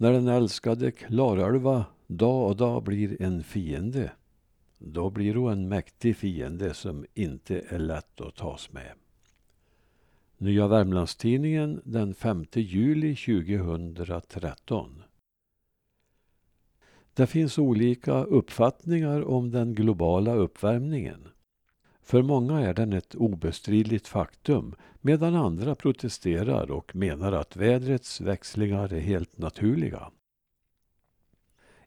När den älskade Klarälva dag och dag blir en fiende, då blir hon en mäktig fiende som inte är lätt att tas med. Nya Värmlandstidningen den 5 juli 2013. Det finns olika uppfattningar om den globala uppvärmningen. För många är den ett obestridligt faktum medan andra protesterar och menar att vädrets växlingar är helt naturliga.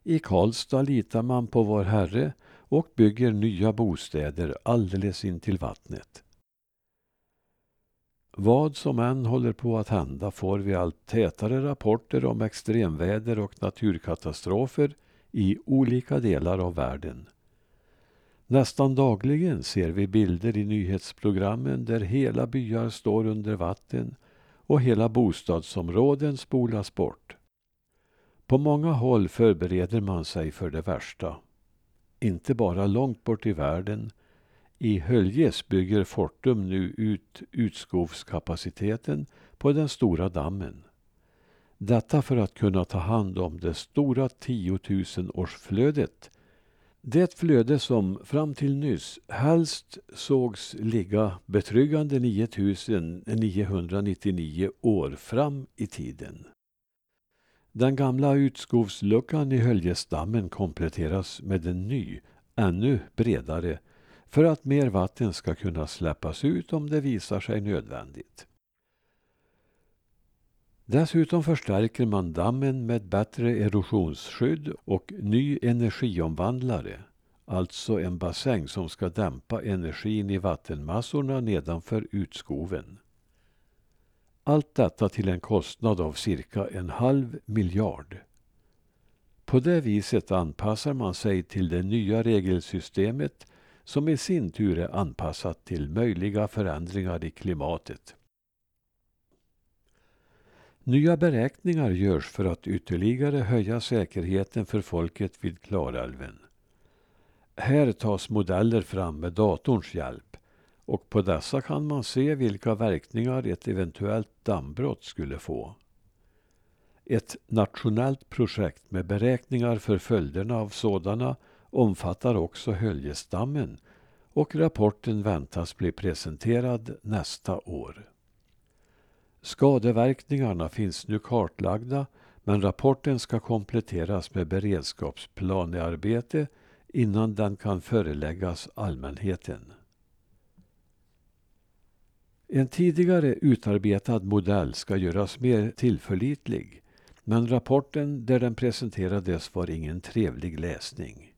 I Karlstad litar man på Vår Herre och bygger nya bostäder alldeles intill vattnet. Vad som än håller på att hända får vi allt tätare rapporter om extremväder och naturkatastrofer i olika delar av världen. Nästan dagligen ser vi bilder i nyhetsprogrammen där hela byar står under vatten och hela bostadsområden spolas bort. På många håll förbereder man sig för det värsta. Inte bara långt bort i världen. I Höljes bygger Fortum nu ut utskovskapaciteten på den stora dammen. Detta för att kunna ta hand om det stora 10 000-årsflödet. Det flöde som fram till nyss helst sågs ligga betryggande 9999 år fram i tiden. Den gamla utskovsluckan i Höljesdammen kompletteras med en ny, ännu bredare, för att mer vatten ska kunna släppas ut om det visar sig nödvändigt. Dessutom förstärker man dammen med bättre erosionsskydd och ny energiomvandlare, alltså en bassäng som ska dämpa energin i vattenmassorna nedanför utskoven. Allt detta till en kostnad av cirka en halv miljard. På det viset anpassar man sig till det nya regelsystemet som i sin tur är anpassat till möjliga förändringar i klimatet. Nya beräkningar görs för att ytterligare höja säkerheten för folket vid Klarälven. Här tas modeller fram med datorns hjälp och på dessa kan man se vilka verkningar ett eventuellt dammbrott skulle få. Ett nationellt projekt med beräkningar för följderna av sådana omfattar också Höljesdammen och rapporten väntas bli presenterad nästa år. Skadeverkningarna finns nu kartlagda men rapporten ska kompletteras med beredskapsplanearbete innan den kan föreläggas allmänheten. En tidigare utarbetad modell ska göras mer tillförlitlig men rapporten där den presenterades var ingen trevlig läsning.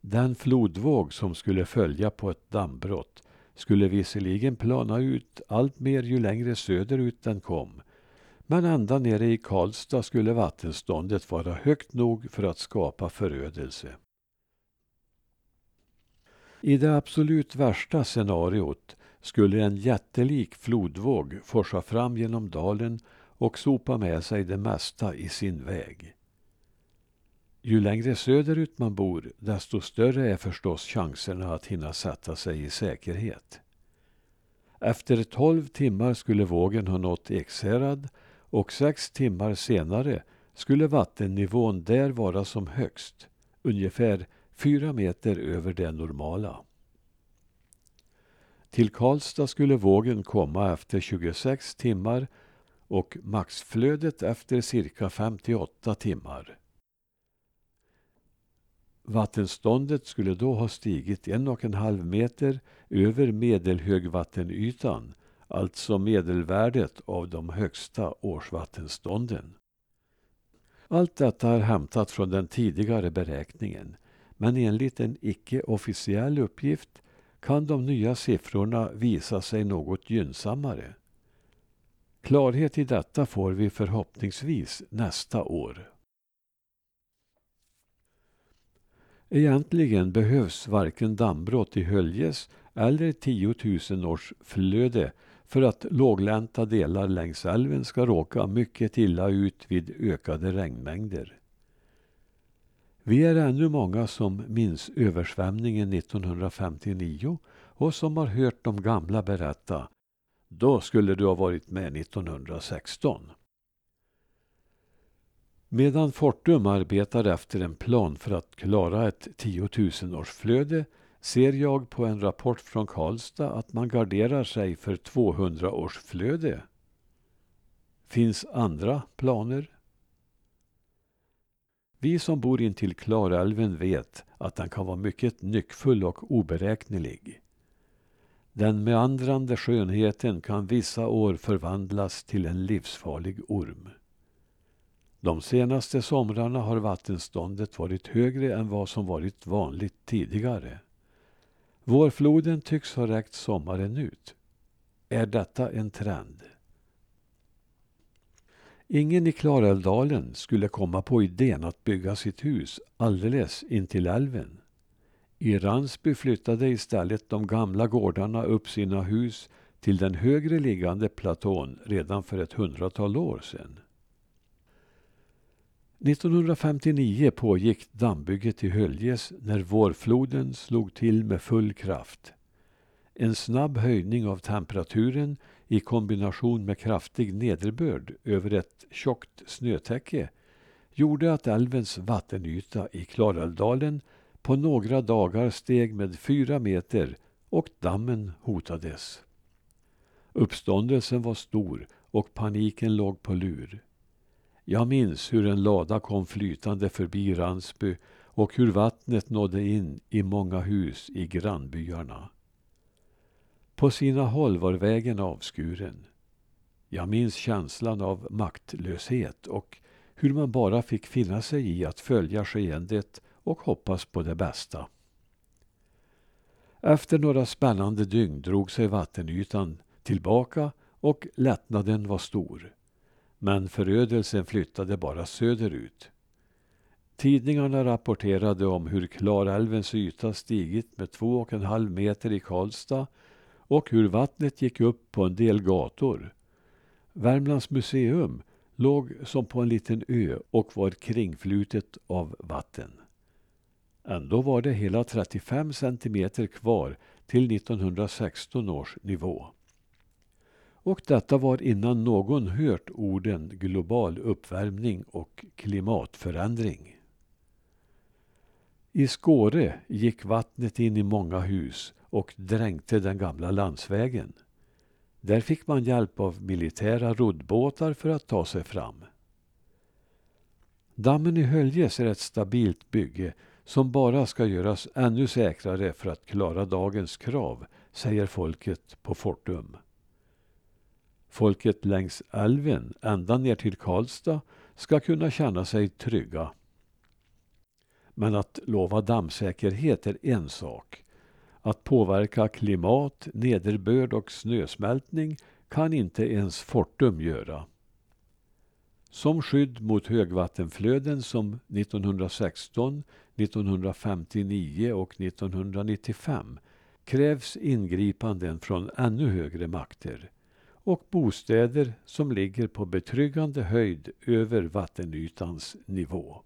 Den flodvåg som skulle följa på ett dammbrott skulle visserligen plana ut allt mer ju längre söderut den kom men ända nere i Karlstad skulle vattenståndet vara högt nog för att skapa förödelse. I det absolut värsta scenariot skulle en jättelik flodvåg forsa fram genom dalen och sopa med sig det mesta i sin väg. Ju längre söderut man bor, desto större är förstås chanserna att hinna sätta sig i säkerhet. Efter tolv timmar skulle vågen ha nått Ekshärad och sex timmar senare skulle vattennivån där vara som högst, ungefär fyra meter över det normala. Till Karlstad skulle vågen komma efter 26 timmar och maxflödet efter cirka 58 timmar. Vattenståndet skulle då ha stigit en och en halv meter över medelhögvattenytan, alltså medelvärdet av de högsta årsvattenstånden. Allt detta är hämtat från den tidigare beräkningen, men enligt en icke-officiell uppgift kan de nya siffrorna visa sig något gynnsammare. Klarhet i detta får vi förhoppningsvis nästa år. Egentligen behövs varken dammbrott i Höljes eller 10 000 års flöde för att låglänta delar längs älven ska råka mycket illa ut vid ökade regnmängder. Vi är ännu många som minns översvämningen 1959 och som har hört de gamla berätta. Då skulle du ha varit med 1916. Medan Fortum arbetar efter en plan för att klara ett tiotusenårsflöde ser jag på en rapport från Karlstad att man garderar sig för 200-årsflöde. Finns andra planer? Vi som bor intill Klarälven vet att den kan vara mycket nyckfull och oberäknelig. Den meandrande skönheten kan vissa år förvandlas till en livsfarlig orm. De senaste somrarna har vattenståndet varit högre än vad som varit vanligt tidigare. Vårfloden tycks ha räckt sommaren ut. Är detta en trend? Ingen i Klarälvdalen skulle komma på idén att bygga sitt hus alldeles intill älven. I Ransby flyttade istället de gamla gårdarna upp sina hus till den högre liggande platån redan för ett hundratal år sedan. 1959 pågick dammbygget i Höljes när vårfloden slog till med full kraft. En snabb höjning av temperaturen i kombination med kraftig nederbörd över ett tjockt snötäcke gjorde att älvens vattenyta i Klarälvdalen på några dagar steg med fyra meter och dammen hotades. Uppståndelsen var stor och paniken låg på lur. Jag minns hur en lada kom flytande förbi Ransby och hur vattnet nådde in i många hus i grannbyarna. På sina håll var vägen avskuren. Jag minns känslan av maktlöshet och hur man bara fick finna sig i att följa skeendet och hoppas på det bästa. Efter några spännande dygn drog sig vattenytan tillbaka och lättnaden var stor. Men förödelsen flyttade bara söderut. Tidningarna rapporterade om hur Klarälvens yta stigit med två och en halv meter i Karlstad och hur vattnet gick upp på en del gator. Värmlands museum låg som på en liten ö och var kringflutet av vatten. Ändå var det hela 35 centimeter kvar till 1916 års nivå. Och detta var innan någon hört orden global uppvärmning och klimatförändring. I Skåre gick vattnet in i många hus och dränkte den gamla landsvägen. Där fick man hjälp av militära roddbåtar för att ta sig fram. Dammen i Höljes är ett stabilt bygge som bara ska göras ännu säkrare för att klara dagens krav, säger folket på Fortum. Folket längs älven, ända ner till Karlstad, ska kunna känna sig trygga. Men att lova dammsäkerhet är en sak. Att påverka klimat, nederbörd och snösmältning kan inte ens Fortum göra. Som skydd mot högvattenflöden som 1916, 1959 och 1995 krävs ingripanden från ännu högre makter och bostäder som ligger på betryggande höjd över vattenytans nivå.